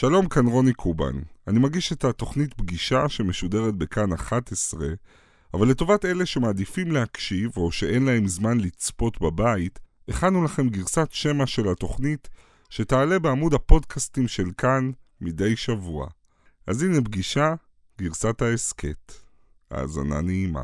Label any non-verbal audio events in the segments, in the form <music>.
שלום, כאן רוני קובן. אני מגיש את התוכנית פגישה שמשודרת בכאן 11, אבל לטובת אלה שמעדיפים להקשיב או שאין להם זמן לצפות בבית, הכנו לכם גרסת שמע של התוכנית שתעלה בעמוד הפודקאסטים של כאן מדי שבוע. אז הנה פגישה, גרסת ההסכת. האזנה נעימה.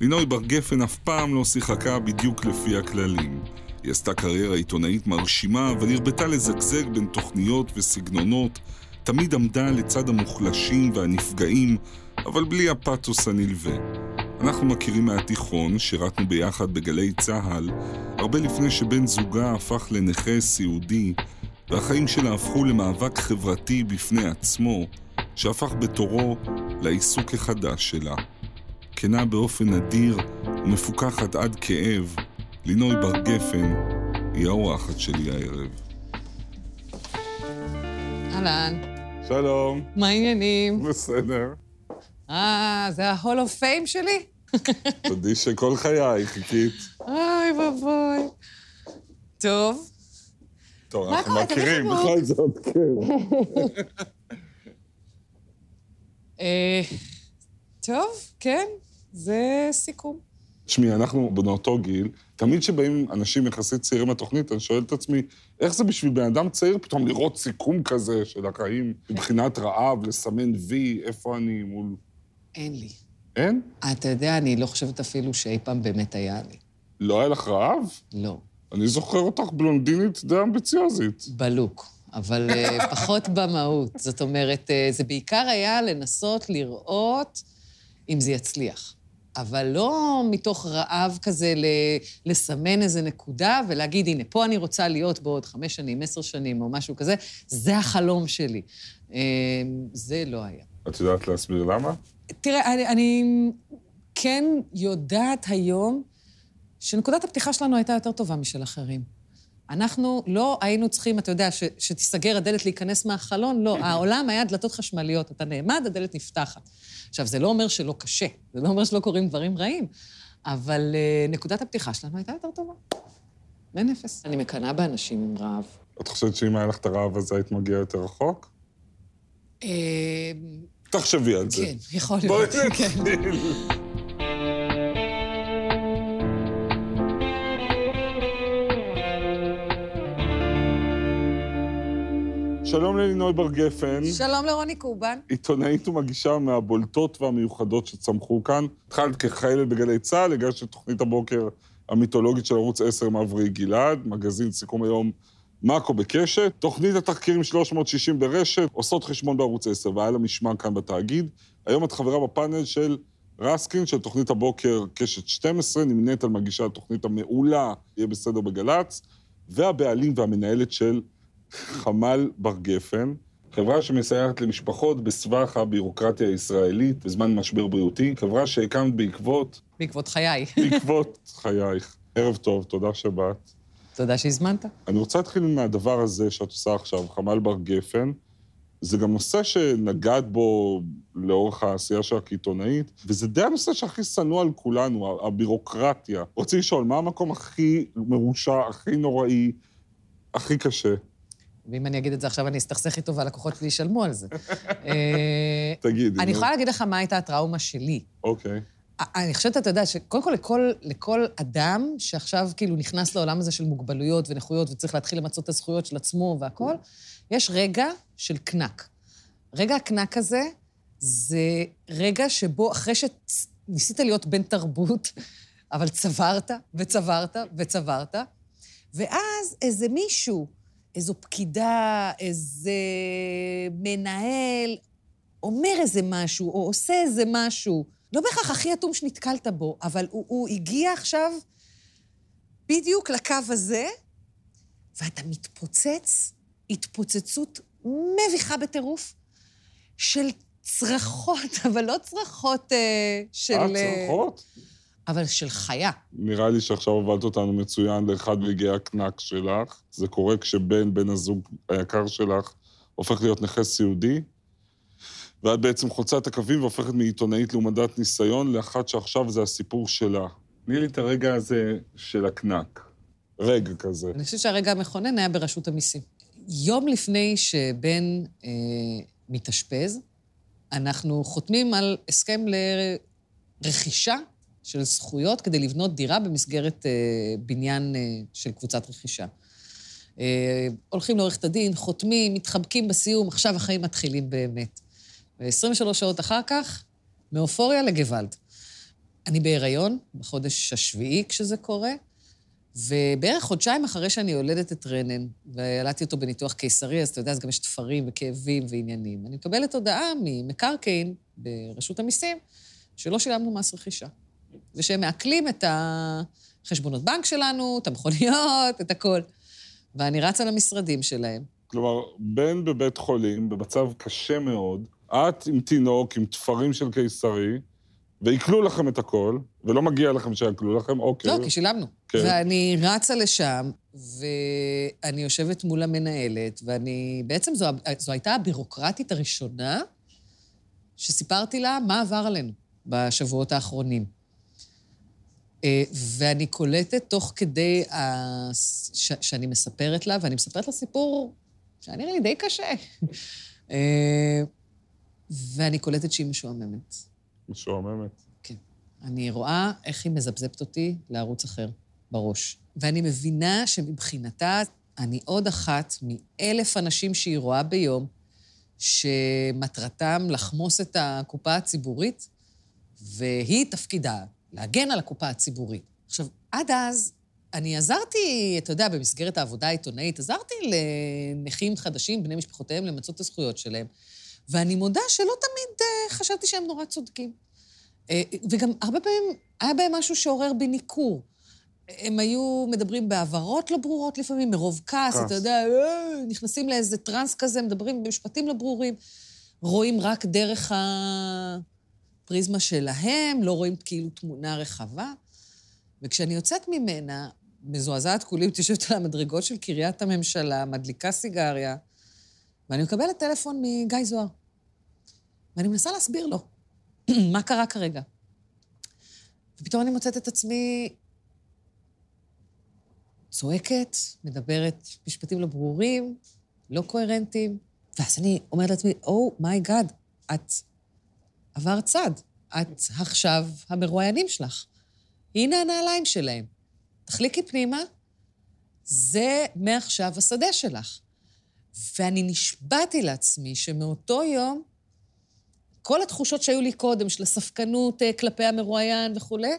לינוי בר גפן אף פעם לא שיחקה בדיוק לפי הכללים. היא עשתה קריירה עיתונאית מרשימה, אבל הרבתה לזגזג בין תוכניות וסגנונות, תמיד עמדה לצד המוחלשים והנפגעים, אבל בלי הפתוס הנלווה. אנחנו מכירים מהתיכון, שירתנו ביחד בגלי צה"ל, הרבה לפני שבן זוגה הפך לנכה סיעודי, והחיים שלה הפכו למאבק חברתי בפני עצמו, שהפך בתורו לעיסוק החדש שלה. כנה באופן נדיר ומפוכחת עד כאב, לינוי בר גפן היא האורחת שלי הערב. אהלן, שלום. מה העניינים? בסדר. אה, זה ה-hall of fame שלי? <laughs> תודי שכל חיי חיכית. אוי ואבוי. טוב, טוב, אנחנו? מכירים, בכל זאת, כן. <laughs> אה, טוב, כן, זה סיכום. תשמעי, אנחנו באותו גיל, תמיד כשבאים אנשים יחסית צעירים לתוכנית, אני שואל את עצמי, איך זה בשביל בן אדם צעיר פתאום לראות סיכום כזה של החיים, מבחינת רעב, לסמן וי, איפה אני מול... אין לי. אין? אתה יודע, אני לא חושבת אפילו שאי פעם באמת היה לי. לא היה לך רעב? לא. אני זוכר אותך בלונדינית די אמביציוזית. בלוק, אבל אה, <laughs> פחות במהות. זאת אומרת, אה, זה בעיקר היה לנסות לראות אם זה יצליח. אבל לא מתוך רעב כזה לסמן איזה נקודה ולהגיד, הנה, פה אני רוצה להיות בעוד חמש שנים, עשר שנים או משהו כזה, זה החלום שלי. אה, זה לא היה. את יודעת להסביר למה? תראה, אני, אני כן יודעת היום שנקודת הפתיחה שלנו הייתה יותר טובה משל אחרים. אנחנו לא היינו צריכים, אתה יודע, ש, שתיסגר הדלת להיכנס מהחלון, לא. העולם היה דלתות חשמליות. אתה נעמד, הדלת נפתחת. עכשיו, זה לא אומר שלא קשה, זה לא אומר שלא קורים דברים רעים, אבל uh, נקודת הפתיחה שלנו הייתה יותר טובה. אין אפס. אני מקנאה באנשים עם רעב. את חושבת שאם היה לך את הרעב הזה, היית מגיעה יותר רחוק? אה, תחשבי על זה. כן, יכול בואי להיות. כן. נתחיל. שלום ללינוי בר גפן, שלום לרוני קובן. עיתונאית ומגישה מהבולטות והמיוחדות שצמחו כאן. התחלת כחיילת בגלי צה"ל, הגשת את תוכנית הבוקר המיתולוגית של ערוץ 10 מברי גלעד, מגזין סיכום היום מאקו בקשת, תוכנית התחקירים 360 ברשת, עושות חשבון בערוץ 10, והיה לה משמע כאן בתאגיד. היום את חברה בפאנל של רסקין, של תוכנית הבוקר קשת 12, נמנית על מגישת התוכנית המעולה, יהיה בסדר בגל"צ, והבעלים והמנהלת של חמ"ל בר גפן, חברה שמסייעת למשפחות בסבך הביורוקרטיה הישראלית בזמן משבר בריאותי, חברה שהקמת בעקבות, בעקבות חיי. בעקבות חייך. ערב טוב, תודה שבאת. תודה שהזמנת. אני רוצה להתחיל מהדבר הזה שאת עושה עכשיו, חמ"ל בר גפן. זה גם נושא שנגעת בו לאורך העשייה שלך כעיתונאית, וזה די הנושא שהכי שנוא על כולנו, הבירוקרטיה. רוצה לשאול, מה המקום הכי מרושע, הכי נוראי, הכי קשה? ואם אני אגיד את זה עכשיו, אני אסתכסך איתו והלקוחות שלי ישלמו על זה. <laughs> אה, תגידי. אני. יכולה להגיד לך מה הייתה הטראומה שלי. אוקיי. אני חושבת, אתה יודע, שקודם כל לכל, לכל אדם שעכשיו כאילו נכנס לעולם הזה של מוגבלויות ונכויות וצריך להתחיל למצות את הזכויות של עצמו והכול, יש רגע של קנק. רגע הקנק הזה זה רגע שבו אחרי שניסית להיות בן תרבות, אבל צברת וצברת וצברת, ואז איזה מישהו, איזו פקידה, איזה מנהל, אומר איזה משהו, או עושה איזה משהו, לא בהכרח הכי אטום שנתקלת בו, אבל הוא, הוא הגיע עכשיו בדיוק לקו הזה, ואתה מתפוצץ התפוצצות מביכה בטירוף של צרחות, <laughs> אבל לא צרחות אה, של... אה, אה, צרחות? אבל של חיה. נראה לי שעכשיו הובלת אותנו מצוין לאחד רגעי הקנק שלך. זה קורה כשבן, בן הזוג היקר שלך, הופך להיות נכה סיעודי, ואת בעצם חוצה את הקווים והופכת מעיתונאית לעומדת ניסיון לאחת שעכשיו זה הסיפור שלה. תני לי את הרגע הזה של הקנק. רגע כזה. אני חושבת שהרגע המכונן היה ברשות המיסים. יום לפני שבן אה, מתאשפז, אנחנו חותמים על הסכם לרכישה של זכויות כדי לבנות דירה במסגרת אה, בניין אה, של קבוצת רכישה. אה, הולכים לעורכת הדין, חותמים, מתחבקים בסיום, עכשיו החיים מתחילים באמת. ו-23 שעות אחר כך, מאופוריה לגוואלד. אני בהיריון, בחודש השביעי כשזה קורה, ובערך חודשיים אחרי שאני יולדת את רנן, וילדתי אותו בניתוח קיסרי, אז אתה יודע, אז גם יש תפרים וכאבים ועניינים. אני מקבלת הודעה ממקרקעין ברשות המיסים, שלא שילמנו מס רכישה. ושהם מעקלים את החשבונות בנק שלנו, את המכוניות, את הכול. ואני רצה למשרדים שלהם. כלומר, בן בבית חולים, במצב קשה מאוד, את עם תינוק, עם תפרים של קיסרי, ועיקלו לכם את הכל, ולא מגיע לכם שיעקלו לכם, אוקיי. לא, כי שילמנו. כן. ואני רצה לשם, ואני יושבת מול המנהלת, ואני... בעצם זו, זו הייתה הבירוקרטית הראשונה שסיפרתי לה מה עבר עלינו בשבועות האחרונים. אה, ואני קולטת תוך כדי ש... שאני מספרת לה, ואני מספרת לה סיפור שהיה נראה לי די קשה. אה, ואני קולטת שהיא משועממת. משועממת. כן. אני רואה איך היא מזפזפת אותי לערוץ אחר בראש. ואני מבינה שמבחינתה אני עוד אחת מאלף אנשים שהיא רואה ביום, שמטרתם לחמוס את הקופה הציבורית, והיא תפקידה להגן על הקופה הציבורית. עכשיו, עד אז אני עזרתי, אתה יודע, במסגרת העבודה העיתונאית, עזרתי לנכים חדשים, בני משפחותיהם, למצות את הזכויות שלהם. ואני מודה שלא תמיד uh, חשבתי שהם נורא צודקים. Uh, וגם הרבה פעמים היה בהם משהו שעורר בי ניכור. הם היו מדברים בהבהרות לא ברורות לפעמים, מרוב כעס, אתה יודע, אה, נכנסים לאיזה טראנס כזה, מדברים במשפטים לא ברורים, רואים רק דרך הפריזמה שלהם, לא רואים כאילו תמונה רחבה. וכשאני יוצאת ממנה, מזועזעת כולי, יושבת על המדרגות של קריית הממשלה, מדליקה סיגריה, ואני מקבלת טלפון מגיא זוהר. ואני מנסה להסביר לו <clears throat> מה קרה כרגע. ופתאום אני מוצאת את עצמי צועקת, מדברת משפטים לא ברורים, לא קוהרנטיים, ואז אני אומרת לעצמי, או מיי גאד, את עברת צד. את עכשיו המרואיינים שלך. הנה הנעליים שלהם. תחליקי פנימה, זה מעכשיו השדה שלך. ואני נשבעתי לעצמי שמאותו יום, כל התחושות שהיו לי קודם, של הספקנות אה, כלפי המרואיין וכולי,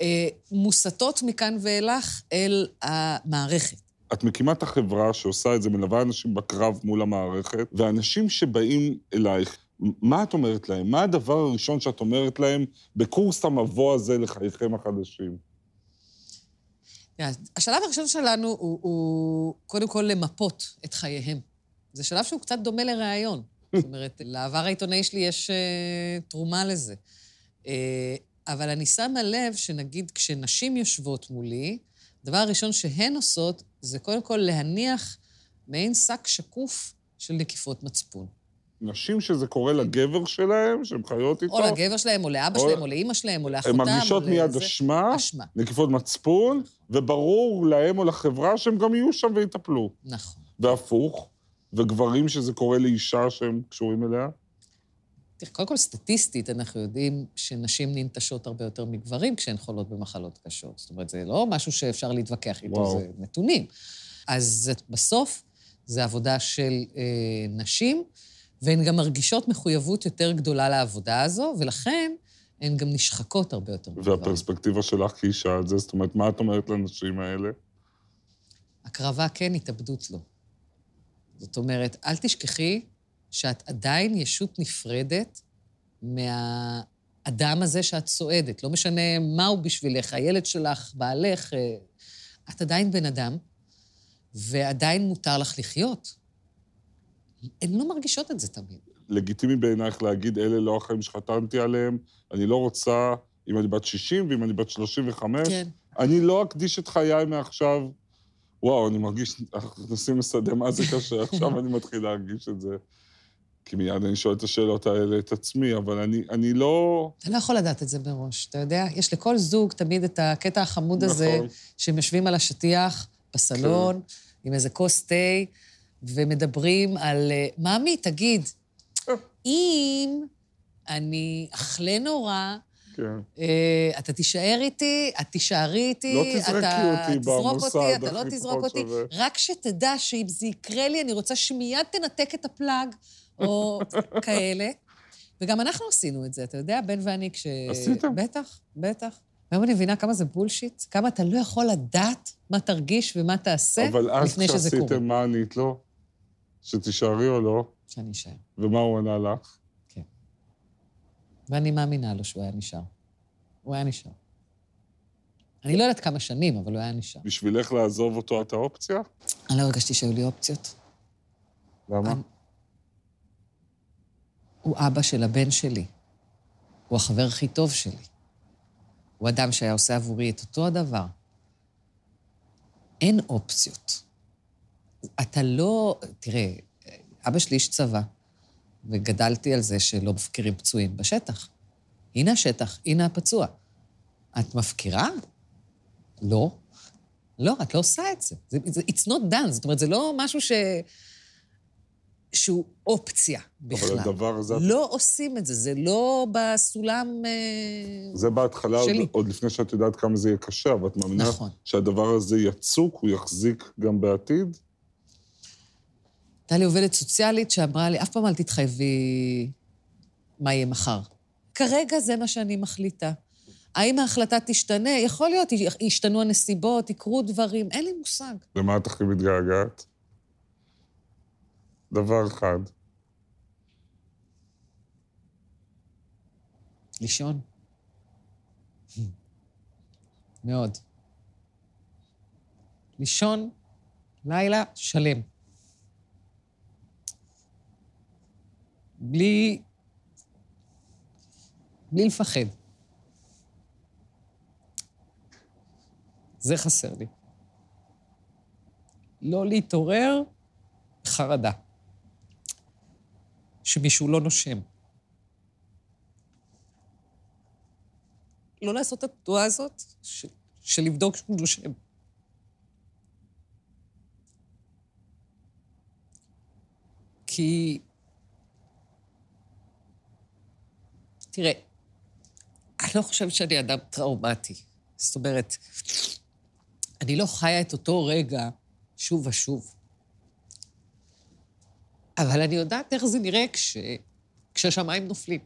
אה, מוסטות מכאן ואילך אל המערכת. את מקימה את החברה שעושה את זה, מלווה אנשים בקרב מול המערכת, ואנשים שבאים אלייך, מה את אומרת להם? מה הדבר הראשון שאת אומרת להם בקורס המבוא הזה לחייכם החדשים? השלב הראשון שלנו הוא, הוא קודם כל למפות את חייהם. זה שלב שהוא קצת דומה לראיון. זאת אומרת, <laughs> לעבר העיתונאי שלי יש uh, תרומה לזה. Uh, אבל אני שמה לב שנגיד כשנשים יושבות מולי, הדבר הראשון שהן עושות זה קודם כל להניח מעין שק שקוף של נקיפות מצפון. נשים שזה קורה לגבר שלהם, שהן חיות איתו. או לגבר שלהם, או לאבא או... שלהם, או לאימא שלהם, או לאחותם. הן מרגישות מיד אשמה, אשמה, נקיפות מצפון, וברור להם או לחברה שהם גם יהיו שם ויטפלו. נכון. והפוך, וגברים שזה קורה לאישה שהם קשורים אליה? תראה, קודם כל, סטטיסטית, אנחנו יודעים שנשים ננטשות הרבה יותר מגברים כשהן חולות במחלות קשות. זאת אומרת, זה לא משהו שאפשר להתווכח איתו, וואו. זה נתונים. אז בסוף, זה עבודה של אה, נשים. והן גם מרגישות מחויבות יותר גדולה לעבודה הזו, ולכן הן גם נשחקות הרבה יותר. והפרספקטיבה שלך כאישה על זה, זאת אומרת, מה את אומרת לנשים האלה? הקרבה כן, התאבדות לא. זאת אומרת, אל תשכחי שאת עדיין ישות נפרדת מהאדם הזה שאת צועדת. לא משנה מהו בשבילך, הילד שלך, בעלך, אה, את עדיין בן אדם, ועדיין מותר לך לחיות. הן לא מרגישות את זה תמיד. לגיטימי בעינייך להגיד, אלה לא החיים שחתנתי עליהם, אני לא רוצה, אם אני בת 60 ואם אני בת 35, כן. אני לא אקדיש את חיי מעכשיו. וואו, אני מרגיש, אנחנו נכנסים לשדה מה זה קשה, עכשיו אני מתחיל להרגיש את זה. כי מיד אני שואל את השאלות האלה את עצמי, אבל אני, אני לא... אתה לא יכול לדעת את זה מראש, אתה יודע? יש לכל זוג תמיד את הקטע החמוד נכון. הזה, שהם יושבים על השטיח בסלון, כן. עם איזה כוס תה, ומדברים על, אה, ממי, תגיד, אם אני אכלה נורא, כן. אה, אתה תישאר איתי, את תישארי איתי, לא תזרקי אתה אותי תזרוק במוסד אותי, אתה לא תזרוק אותי. שווה. רק שתדע שאם זה יקרה לי, אני רוצה שמיד תנתק את הפלאג, או <laughs> כאלה. וגם אנחנו עשינו את זה, אתה יודע, בן ואני כש... עשיתם? בטח, בטח. היום אני מבינה כמה זה בולשיט, כמה אתה לא יכול לדעת מה תרגיש ומה תעשה אבל אז לפני שזה קורה. כשעשיתם, מה ענית לו? שתישארי או לא? שאני אשאר. ומה הוא ענה לך? ואני מאמינה לו שהוא היה נשאר. הוא היה נשאר. אני לא יודעת כמה שנים, אבל הוא היה נשאר. בשבילך לעזוב אותו את האופציה? אני לא הרגשתי שהיו לי אופציות. למה? אני- הוא אבא של הבן שלי. הוא החבר הכי טוב שלי. הוא אדם שהיה עושה עבורי את אותו הדבר. אין אופציות. אתה לא... תראה, אבא שלי איש צבא, וגדלתי על זה שלא מפקירים פצועים בשטח. הנה השטח, הנה הפצוע. את מפקירה? לא. לא, את לא עושה את זה. זה זה- It's not done. זאת אומרת, זה לא משהו ש... שהוא אופציה בכלל. אבל הדבר הזה, לא עושים את זה, זה לא בסולם... אה, זה בהתחלה, עוד, שלי. עוד לפני שאת יודעת כמה זה יהיה קשה, אבל את מאמינה נכון. שהדבר הזה יצוק, הוא יחזיק גם בעתיד? הייתה לי עובדת סוציאלית שאמרה לי, אף פעם אל תתחייבי מה יהיה מחר. כרגע זה מה שאני מחליטה. האם ההחלטה תשתנה? יכול להיות, ישתנו הנסיבות, יקרו דברים, אין לי מושג. למה את הכי מתגעגעת? דבר אחד. לישון. מאוד. לישון לילה שלם. בלי... בלי לפחד. זה חסר לי. לא להתעורר בחרדה. שמישהו לא נושם. לא לעשות את התנועה הזאת של לבדוק שהוא נושם. כי... תראה, אני לא חושבת שאני אדם טראומטי. זאת אומרת, אני לא חיה את אותו רגע שוב ושוב. אבל אני יודעת איך זה נראה כש... כשהשמיים נופלים.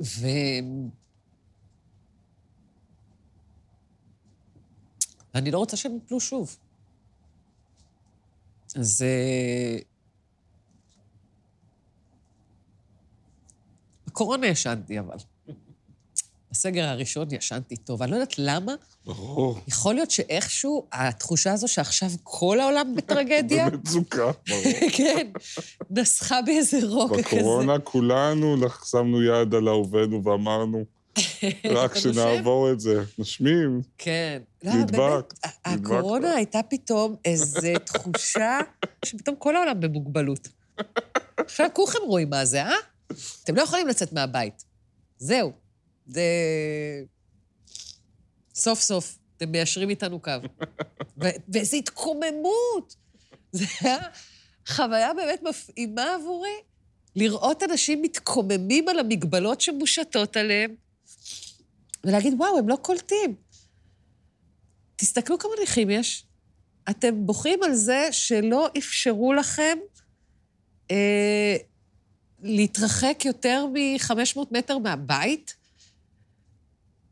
ו... ואני לא רוצה שהם יפלו שוב. אז... אה, בקורונה ישנתי, אבל. בסגר הראשון ישנתי טוב. אני לא יודעת למה, ברור. יכול להיות שאיכשהו התחושה הזו שעכשיו כל העולם בטרגדיה, <laughs> במצוקה, ברור. <laughs> כן, נסחה באיזה רוגע כזה. בקורונה כולנו שמנו יד על אהובנו ואמרנו, <laughs> רק? שנעבור את זה. נושמים, כן. לא, נדבק. הקורונה הייתה פתאום איזו תחושה שפתאום כל העולם במוגבלות. עכשיו כולכם רואים מה זה, אה? אתם לא יכולים לצאת מהבית. זהו. זה... סוף סוף, אתם מיישרים איתנו קו. <laughs> ואיזו התקוממות. זה היה חוויה באמת מפעימה עבורי, לראות אנשים מתקוממים על המגבלות שמושתות עליהם, ולהגיד, וואו, הם לא קולטים. תסתכלו כמה נכים יש. אתם בוכים על זה שלא אפשרו לכם אה, להתרחק יותר מ-500 מטר מהבית,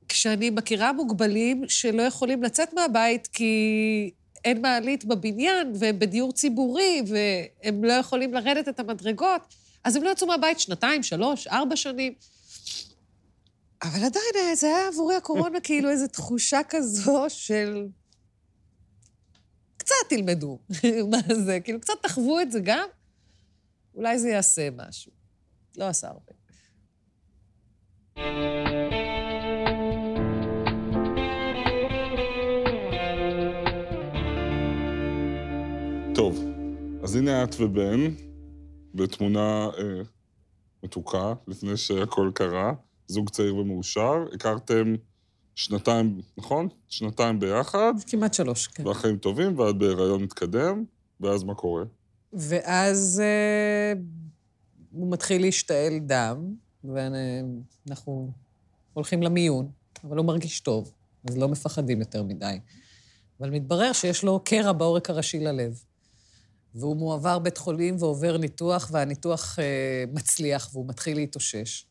כשאני מכירה מוגבלים שלא יכולים לצאת מהבית כי אין מעלית בבניין והם בדיור ציבורי והם לא יכולים לרדת את המדרגות, אז הם לא יצאו מהבית שנתיים, שלוש, ארבע שנים. אבל עדיין, אה, זה היה עבורי הקורונה <laughs> כאילו איזו תחושה כזו של... קצת תלמדו <laughs> מה זה, כאילו, קצת תחוו את זה גם, אולי זה יעשה משהו. לא עשה הרבה. טוב, אז הנה את ובן, בתמונה אה, מתוקה, לפני שהכל קרה, זוג צעיר ומאושר. הכרתם שנתיים, נכון? שנתיים ביחד, כמעט שלוש, כן. והחיים טובים, ואת בהיריון מתקדם, ואז מה קורה? ואז אה, הוא מתחיל להשתעל דם, ואנחנו הולכים למיון, אבל הוא מרגיש טוב, אז לא מפחדים יותר מדי. אבל מתברר שיש לו קרע בעורק הראשי ללב. והוא מועבר בית חולים ועובר ניתוח, והניתוח אה, מצליח והוא מתחיל להתאושש.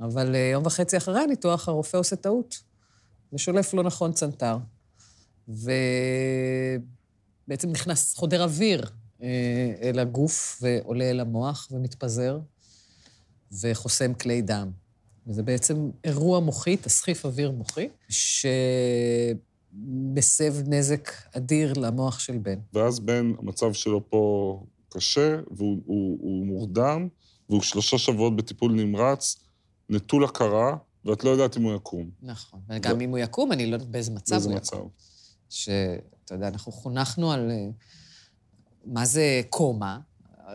אבל אה, יום וחצי אחרי הניתוח הרופא עושה טעות, ושולף לא נכון צנתר. ובעצם נכנס חודר אוויר אל הגוף ועולה אל המוח ומתפזר, וחוסם כלי דם. וזה בעצם אירוע מוחי, תסחיף אוויר מוחי, שמסב נזק אדיר למוח של בן. ואז בן, המצב שלו פה קשה, והוא הוא, הוא מורדם, והוא שלושה שבועות בטיפול נמרץ, נטול הכרה, ואת לא יודעת אם הוא יקום. נכון. וגם אם הוא יקום, אני לא יודעת באיזה מצב באיזה הוא מצב. יקום. שאתה יודע, אנחנו חונכנו על אה, מה זה קומה.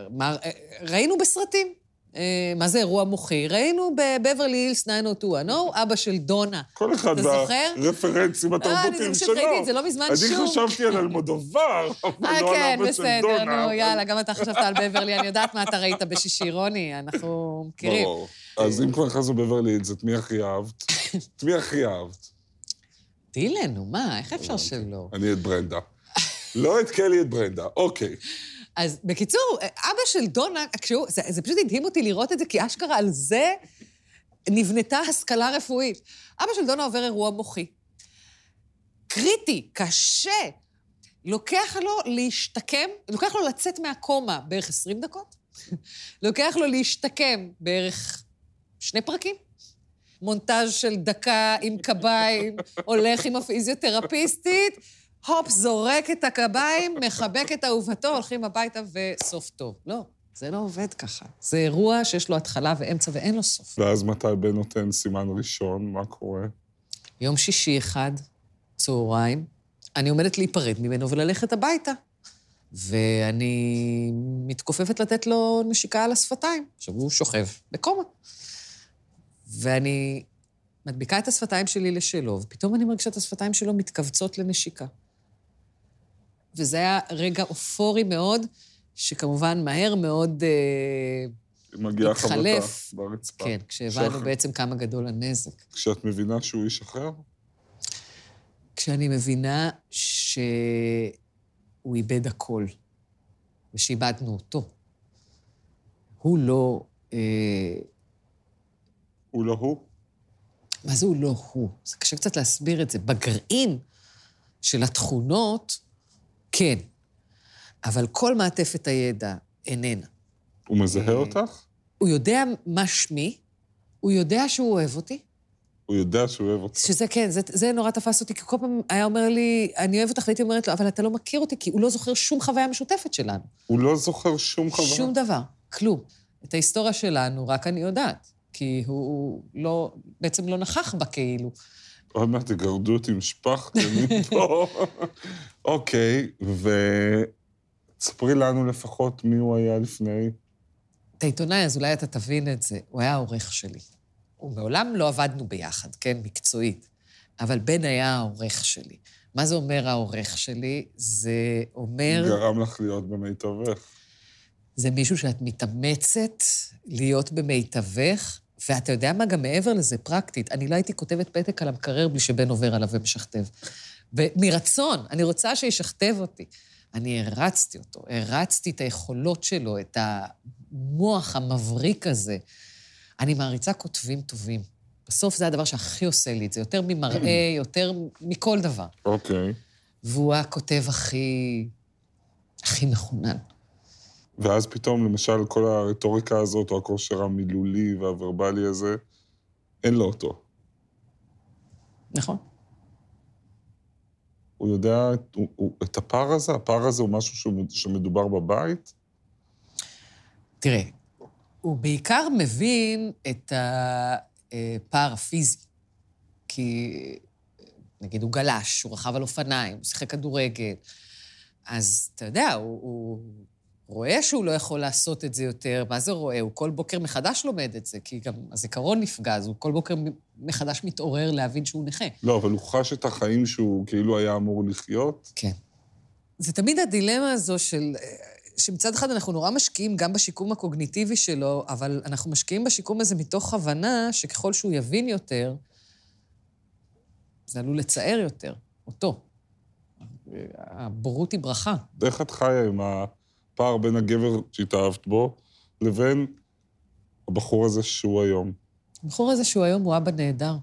מה, אה, ראינו בסרטים. אה, מה זה אירוע מוחי? ראינו בבברלי הילס 90210, אבא של דונה. כל אחד? והרפרנסים אה, אני התרבותיים שלו. ראיתי את זה לא מזמן אני שוב. חשבתי על אלמודובר, <laughs> אבל אה, לא על כן, אבא של בסדר, דונה. נו, יאללה, גם אתה חשבת על בברלי, אני יודעת מה אתה ראית בשישי, רוני, אנחנו מכירים. ברור. אז אם כבר נכנסנו בברלי הילס, את מי הכי אהבת? <laughs> את מי הכי אהבת? דילן, נו, מה, איך אפשר שלא? אני את ברנדה. לא את קלי, את ברנדה. אוקיי. אז בקיצור, אבא של דונה, כשהוא, זה, זה פשוט הדהים אותי לראות את זה, כי אשכרה על זה נבנתה השכלה רפואית. אבא של דונה עובר אירוע מוחי. קריטי, קשה. לוקח לו להשתקם, לוקח לו לצאת מהקומה בערך 20 דקות, לוקח לו להשתקם בערך שני פרקים. מונטאז' של דקה עם קביים, הולך עם הפיזיותרפיסטית, הופ, זורק את הקביים, מחבק את אהובתו, הולכים הביתה וסוף טוב. לא, זה לא עובד ככה. זה אירוע שיש לו התחלה ואמצע ואין לו סוף. ואז מתי בן נותן סימן ראשון, מה קורה? יום שישי אחד, צהריים, אני עומדת להיפרד ממנו וללכת הביתה. ואני מתכופפת לתת לו נשיקה על השפתיים. עכשיו, הוא שוכב בקומה. ואני מדביקה את השפתיים שלי לשלו, ופתאום אני מרגישה את השפתיים שלו מתכווצות לנשיקה. וזה היה רגע אופורי מאוד, שכמובן מהר מאוד אה, מגיעה חבטה. ברצפה. כן, כשהבנו שאח- בעצם כמה גדול הנזק. כשאת מבינה שהוא איש אחר? כשאני מבינה שהוא איבד הכל, ושאיבדנו אותו. הוא לא... אה, הוא לא הוא? מה זה הוא לא הוא? זה קשה קצת להסביר את זה. בגרעין של התכונות, כן. אבל כל מעטפת הידע איננה. הוא מזהה אה, אותך? הוא יודע מה שמי, הוא יודע שהוא אוהב אותי, הוא יודע שהוא אוהב אותך. שזה כן, זה, זה נורא תפס אותי, כי כל פעם היה אומר לי, אני אוהב אותך, והייתי אומרת לו, אבל אתה לא מכיר אותי, כי הוא לא זוכר שום חוויה משותפת שלנו. הוא לא זוכר שום חוויה? שום דבר, כלום. את ההיסטוריה שלנו רק אני יודעת, כי הוא לא, בעצם לא נכח בה כאילו. עוד מעט תגרדו אותי עם שפכטל מפה. <laughs> אוקיי, ותספרי לנו לפחות מי הוא היה לפני. את העיתונאי, אז אולי אתה תבין את זה, הוא היה העורך שלי. ומעולם לא עבדנו ביחד, כן, מקצועית, אבל בן היה העורך שלי. מה זה אומר העורך שלי? זה אומר... גרם לך להיות במיטבך. זה מישהו שאת מתאמצת להיות במיטבך, ואתה יודע מה, גם מעבר לזה, פרקטית, אני לא הייתי כותבת פתק על המקרר בלי שבן עובר עליו ומשכתב. מרצון, אני רוצה שישכתב אותי. אני הרצתי אותו, הרצתי את היכולות שלו, את המוח המבריק הזה. אני מעריצה כותבים טובים. בסוף זה הדבר שהכי עושה לי את זה, יותר ממראה, <clears throat> יותר מכל דבר. אוקיי. והוא הכותב הכי... הכי מחונן. ואז פתאום, למשל, כל הרטוריקה הזאת, או הכושר המילולי והוורבלי הזה, אין לו אותו. נכון. הוא יודע הוא, הוא, את הפער הזה? הפער הזה הוא משהו שמדובר בבית? תראה, הוא בעיקר מבין את הפער הפיזי. כי נגיד הוא גלש, הוא רכב על אופניים, הוא שיחק כדורגל. אז אתה יודע, הוא, הוא רואה שהוא לא יכול לעשות את זה יותר. מה זה רואה? הוא כל בוקר מחדש לומד את זה, כי גם הזיכרון נפגע, אז הוא כל בוקר מחדש מתעורר להבין שהוא נכה. לא, אבל הוא חש את החיים שהוא כאילו היה אמור לחיות. כן. זה תמיד הדילמה הזו של... שמצד אחד אנחנו נורא משקיעים גם בשיקום הקוגניטיבי שלו, אבל אנחנו משקיעים בשיקום הזה מתוך הבנה שככל שהוא יבין יותר, זה עלול לצער יותר, אותו. הבורות היא ברכה. איך את חיה עם הפער בין הגבר שהתאהבת בו לבין הבחור הזה שהוא היום? הבחור הזה שהוא היום הוא אבא נהדר.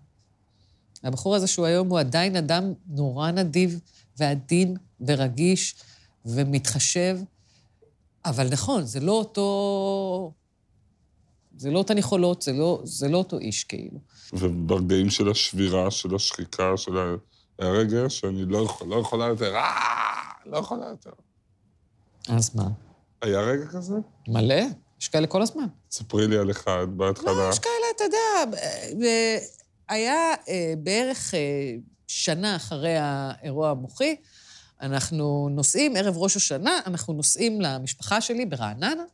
הבחור הזה שהוא היום הוא עדיין אדם נורא נדיב ועדין ורגיש ומתחשב, אבל נכון, זה לא אותו... זה לא אותן יכולות, זה לא, זה לא אותו איש כאילו. וברגעים של השבירה, של השחיקה, של הרגע, שאני לא, יכול, לא יכולה יותר, אה, לא יכולה יותר. אז מה? היה רגע כזה? מלא, יש כאלה כל הזמן. ספרי לי על אחד בהתחלה. לא, יש כאלה, אתה יודע, היה אה, בערך אה, שנה אחרי האירוע המוחי, אנחנו נוסעים, ערב ראש השנה, אנחנו נוסעים למשפחה שלי ברעננה.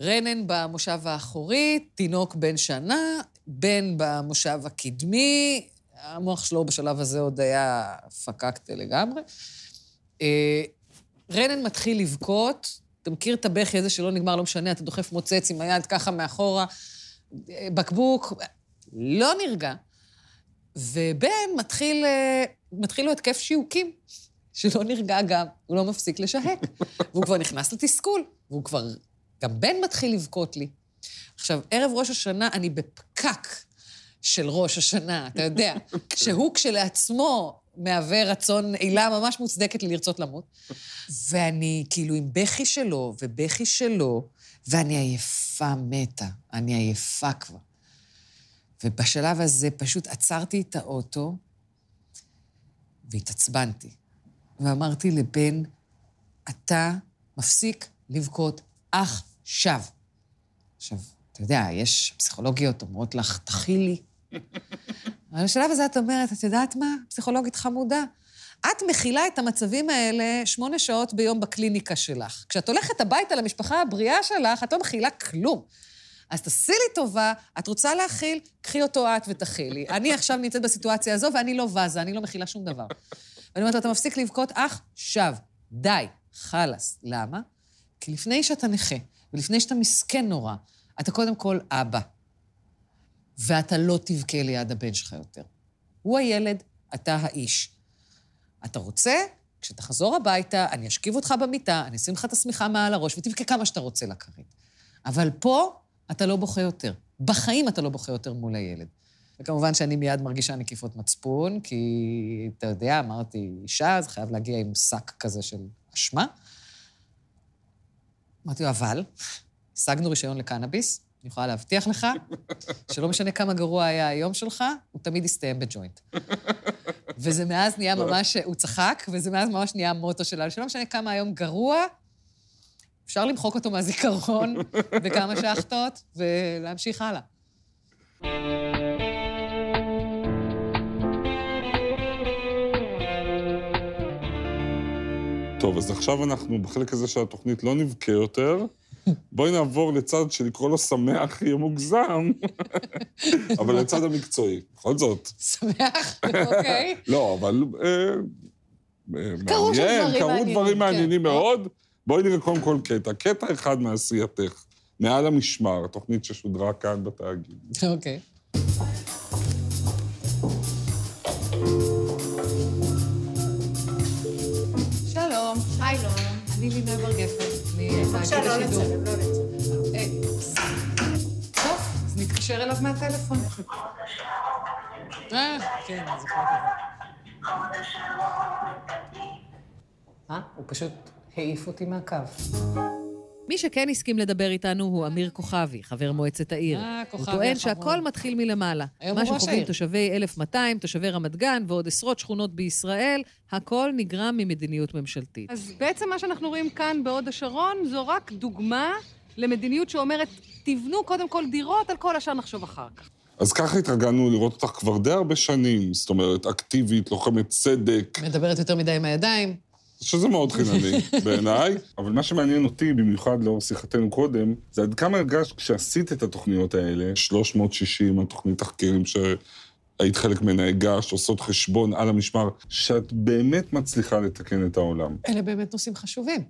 רנן במושב האחורי, תינוק בן שנה, בן במושב הקדמי, המוח שלו בשלב הזה עוד היה פקקטה לגמרי. רנן מתחיל לבכות, אתה מכיר את הבכי הזה שלא נגמר, לא משנה, אתה דוחף מוצץ עם היד ככה מאחורה, בקבוק, לא נרגע. ובן מתחיל, אה, מתחיל לו התקף שיוקים, שלא נרגע גם, הוא לא מפסיק לשהק. <laughs> והוא כבר נכנס לתסכול, והוא כבר, גם בן מתחיל לבכות לי. עכשיו, ערב ראש השנה אני בפקק של ראש השנה, אתה יודע, <laughs> שהוא כשלעצמו מהווה רצון, עילה ממש מוצדקת לרצות למות. ואני כאילו עם בכי שלו ובכי שלו, ואני עייפה מתה, אני עייפה כבר. ובשלב הזה פשוט עצרתי את האוטו והתעצבנתי. ואמרתי לבן, אתה מפסיק לבכות עכשיו. עכשיו, אתה יודע, יש פסיכולוגיות אומרות לך, תכילי. אבל בשלב הזה את אומרת, את יודעת מה? פסיכולוגית חמודה. את מכילה את המצבים האלה שמונה שעות ביום בקליניקה שלך. כשאת הולכת הביתה למשפחה הבריאה שלך, את לא מכילה כלום. אז תעשי לי טובה, את רוצה להכיל, קחי אותו את ותכילי. <laughs> אני עכשיו נמצאת בסיטואציה הזו ואני לא וזה, אני לא מכילה שום דבר. <laughs> ואני אומרת לו, אתה מפסיק לבכות עכשיו, די, חלאס. למה? כי לפני שאתה נכה, ולפני שאתה מסכן נורא, אתה קודם כל אבא. ואתה לא תבכה ליד הבן שלך יותר. הוא הילד, אתה האיש. אתה רוצה? כשתחזור הביתה, אני אשכיב אותך במיטה, אני אשים לך את השמיכה מעל הראש, ותבכה כמה שאתה רוצה לכרית. אבל פה אתה לא בוכה יותר. בחיים אתה לא בוכה יותר מול הילד. וכמובן שאני מיד מרגישה נקיפות מצפון, כי אתה יודע, אמרתי, אישה, זה חייב להגיע עם שק כזה של אשמה. אמרתי לו, אבל, השגנו רישיון לקנאביס, אני יכולה להבטיח לך <laughs> שלא משנה כמה גרוע היה היום שלך, הוא תמיד יסתיים בג'וינט. וזה מאז נהיה ממש, הוא צחק, וזה מאז ממש נהיה המוטו שלנו, שלא משנה כמה היום גרוע, אפשר למחוק אותו מהזיכרון <laughs> בכמה שחטות ולהמשיך הלאה. טוב, אז עכשיו אנחנו בחלק הזה של התוכנית לא נבכה יותר. בואי נעבור לצד שלקרוא לו שמח יהיה מוגזם, <laughs> אבל לצד המקצועי, בכל זאת. שמח, <laughs> אוקיי. לא, אבל... אה, קרו שם דברים מעניינים. קרו דברים מעניינים מאוד. בואי נראה קודם כל קטע. קטע אחד מעשייתך, מעל המשמר, תוכנית ששודרה כאן בתאגיד. אוקיי. שלום. שלום. אני לינה בר גפן, בבקשה, לא לצלם, לא לצלם. טוב, אז נתקשר אליו מהטלפון. אה, כן, אני זוכרת את זה. אה? הוא פשוט העיף אותי מהקו. מי שכן הסכים לדבר איתנו הוא אמיר כוכבי, חבר מועצת העיר. אה, הוא טוען. שהכל מתחיל מלמעלה. מה שחווים. תושבי 1200, תושבי רמת גן ועוד עשרות שכונות בישראל, הכל נגרם ממדיניות ממשלתית. אז בעצם מה שאנחנו רואים כאן בהוד השרון זו רק דוגמה למדיניות שאומרת, תבנו קודם כל דירות, על כל השאר נחשוב אחר כך. אז ככה התרגלנו לראות אותך כבר די הרבה שנים, זאת אומרת, אקטיבית, לוחמת צדק. מדברת יותר מדי עם הידיים. שזה מאוד חינני <laughs> בעיניי, אבל מה שמעניין אותי, במיוחד לאור שיחתנו קודם, זה עד כמה הרגשת כשעשית את התוכניות האלה, 360, התוכנית תחקירים שהיית חלק ממנה, הגשת, עושות חשבון על המשמר, שאת באמת מצליחה לתקן את העולם. אלה באמת נושאים חשובים.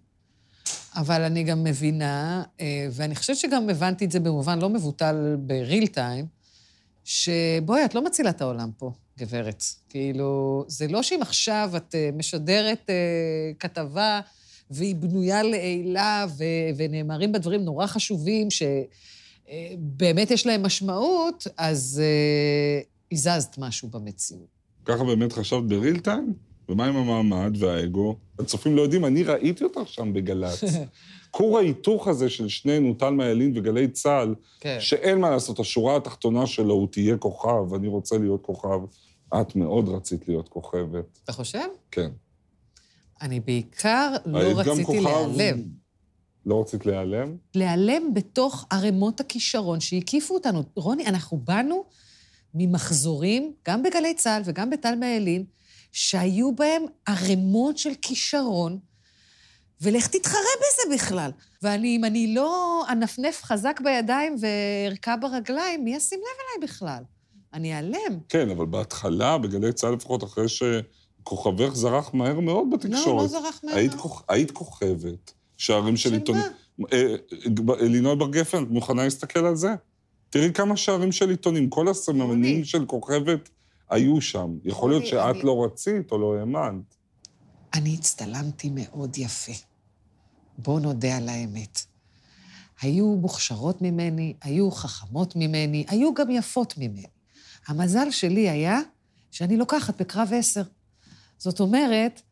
אבל אני גם מבינה, אה, ואני חושבת שגם הבנתי את זה במובן לא מבוטל בריל טיים, שבואי, את לא מצילה את העולם פה, גברת. כאילו, זה לא שאם עכשיו את אה, משדרת אה, כתבה והיא בנויה לעילה ו- ונאמרים בה דברים נורא חשובים שבאמת יש להם משמעות, אז הזזת משהו במציאות. ככה באמת חשבת בריל טיים? ומה עם המעמד והאגו? הצופים לא יודעים, אני ראיתי אותך שם בגל"צ. <laughs> כור ההיתוך הזה של שנינו, טל מיילין וגלי צה"ל, כן. שאין מה לעשות, השורה התחתונה שלו הוא תהיה כוכב, אני רוצה להיות כוכב. את מאוד רצית להיות כוכבת. אתה חושב? כן. אני בעיקר לא רציתי. להיעלם. לא רצית להיעלם? להיעלם בתוך ערימות הכישרון שהקיפו אותנו. רוני, אנחנו באנו ממחזורים, גם בגלי צה"ל וגם בטל מיילין, שהיו בהם ערימות של כישרון, ולך תתחרה בזה בכלל. ואני, אם אני לא אנפנף חזק בידיים וארקע ברגליים, מי ישים לב אליי בכלל? אני אעלם. כן, אבל בהתחלה, בגלי צה"ל לפחות, אחרי שכוכבך זרח מהר מאוד בתקשורת. לא, לא זרח מהר. היית, כוכ... היית כוכבת, שערים של עיתונים. אה, לינוי בר גפן, את מוכנה להסתכל על זה? תראי כמה שערים של עיתונים, כל הסממנים של כוכבת היו שם. יכול להיות שאת אני... לא רצית או לא האמנת. אני הצטלמתי מאוד יפה. בואו נודה על האמת. היו מוכשרות ממני, היו חכמות ממני, היו גם יפות ממני. המזל שלי היה שאני לוקחת בקרב עשר. זאת אומרת,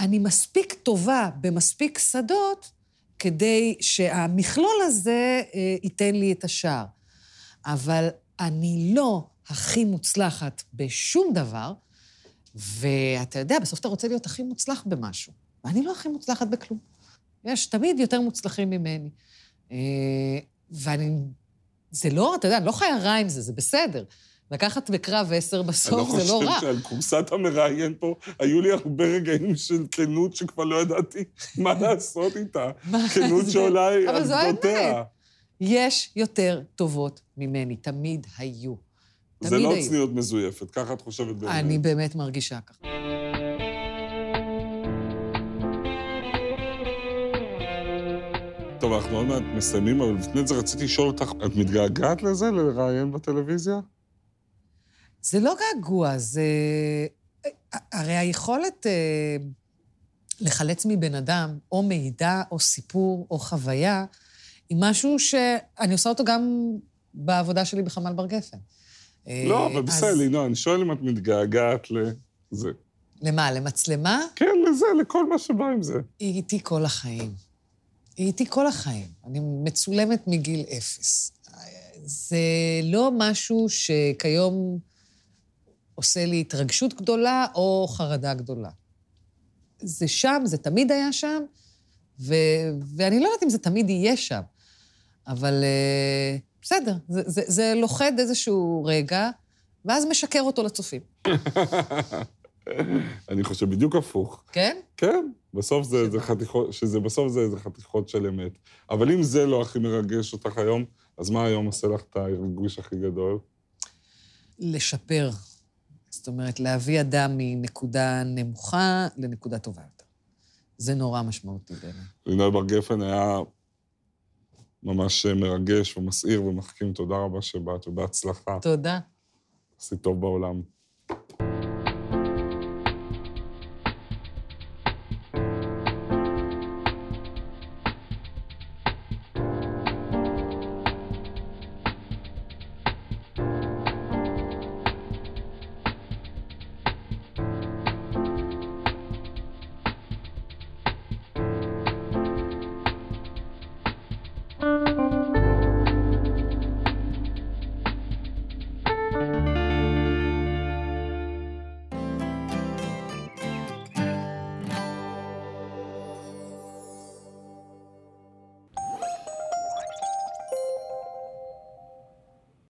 אני מספיק טובה במספיק שדות כדי שהמכלול הזה אה, ייתן לי את השער. אבל אני לא הכי מוצלחת בשום דבר, ואתה יודע, בסוף אתה רוצה להיות הכי מוצלח במשהו. ואני לא הכי מוצלחת בכלום. יש תמיד יותר מוצלחים ממני. אה, ואני... זה לא, אתה יודע, אני לא חיה רע עם זה, זה בסדר. לקחת בקרב עשר בסוף זה לא רע. אני לא חושב שעל כורסת המראיין פה, היו לי הרבה רגעים של כנות שכבר לא ידעתי מה לעשות איתה. כנות שעולה על גדותיה. יש יותר טובות ממני, תמיד היו. זה לא צניעות מזויפת, ככה את חושבת באמת. אני באמת מרגישה ככה. טוב, אנחנו עוד מעט מסיימים, אבל לפני זה רציתי לשאול אותך, את מתגעגעת לזה, לראיין בטלוויזיה? זה לא געגוע, זה... הרי היכולת אה, לחלץ מבן אדם או מידע, או סיפור, או חוויה, היא משהו שאני עושה אותו גם בעבודה שלי בחמ"ל בר גפן. לא, אבל בסדר, לינוי, אני שואל אם את מתגעגעת לזה. למה, למצלמה? כן, לזה, לכל מה שבא עם זה. היא איתי כל החיים. היא איתי כל החיים. אני מצולמת מגיל אפס. זה לא משהו שכיום עושה לי התרגשות גדולה או חרדה גדולה. זה שם, זה תמיד היה שם, ו... ואני לא יודעת אם זה תמיד יהיה שם, אבל uh, בסדר, זה, זה, זה לוכד איזשהו רגע, ואז משקר אותו לצופים. <laughs> אני חושב בדיוק הפוך. כן? כן. בסוף זה, זה חתיכות, שזה בסוף זה, זה חתיכות של אמת. אבל אם זה לא הכי מרגש אותך היום, אז מה היום עושה לך את הריגוש הכי גדול? לשפר. זאת אומרת, להביא אדם מנקודה נמוכה לנקודה טובה יותר. זה נורא משמעותי בעיניי. לינוי בר גפן היה ממש מרגש ומסעיר ומחכים. תודה רבה שבאת ובהצלחה. תודה. עשית טוב בעולם.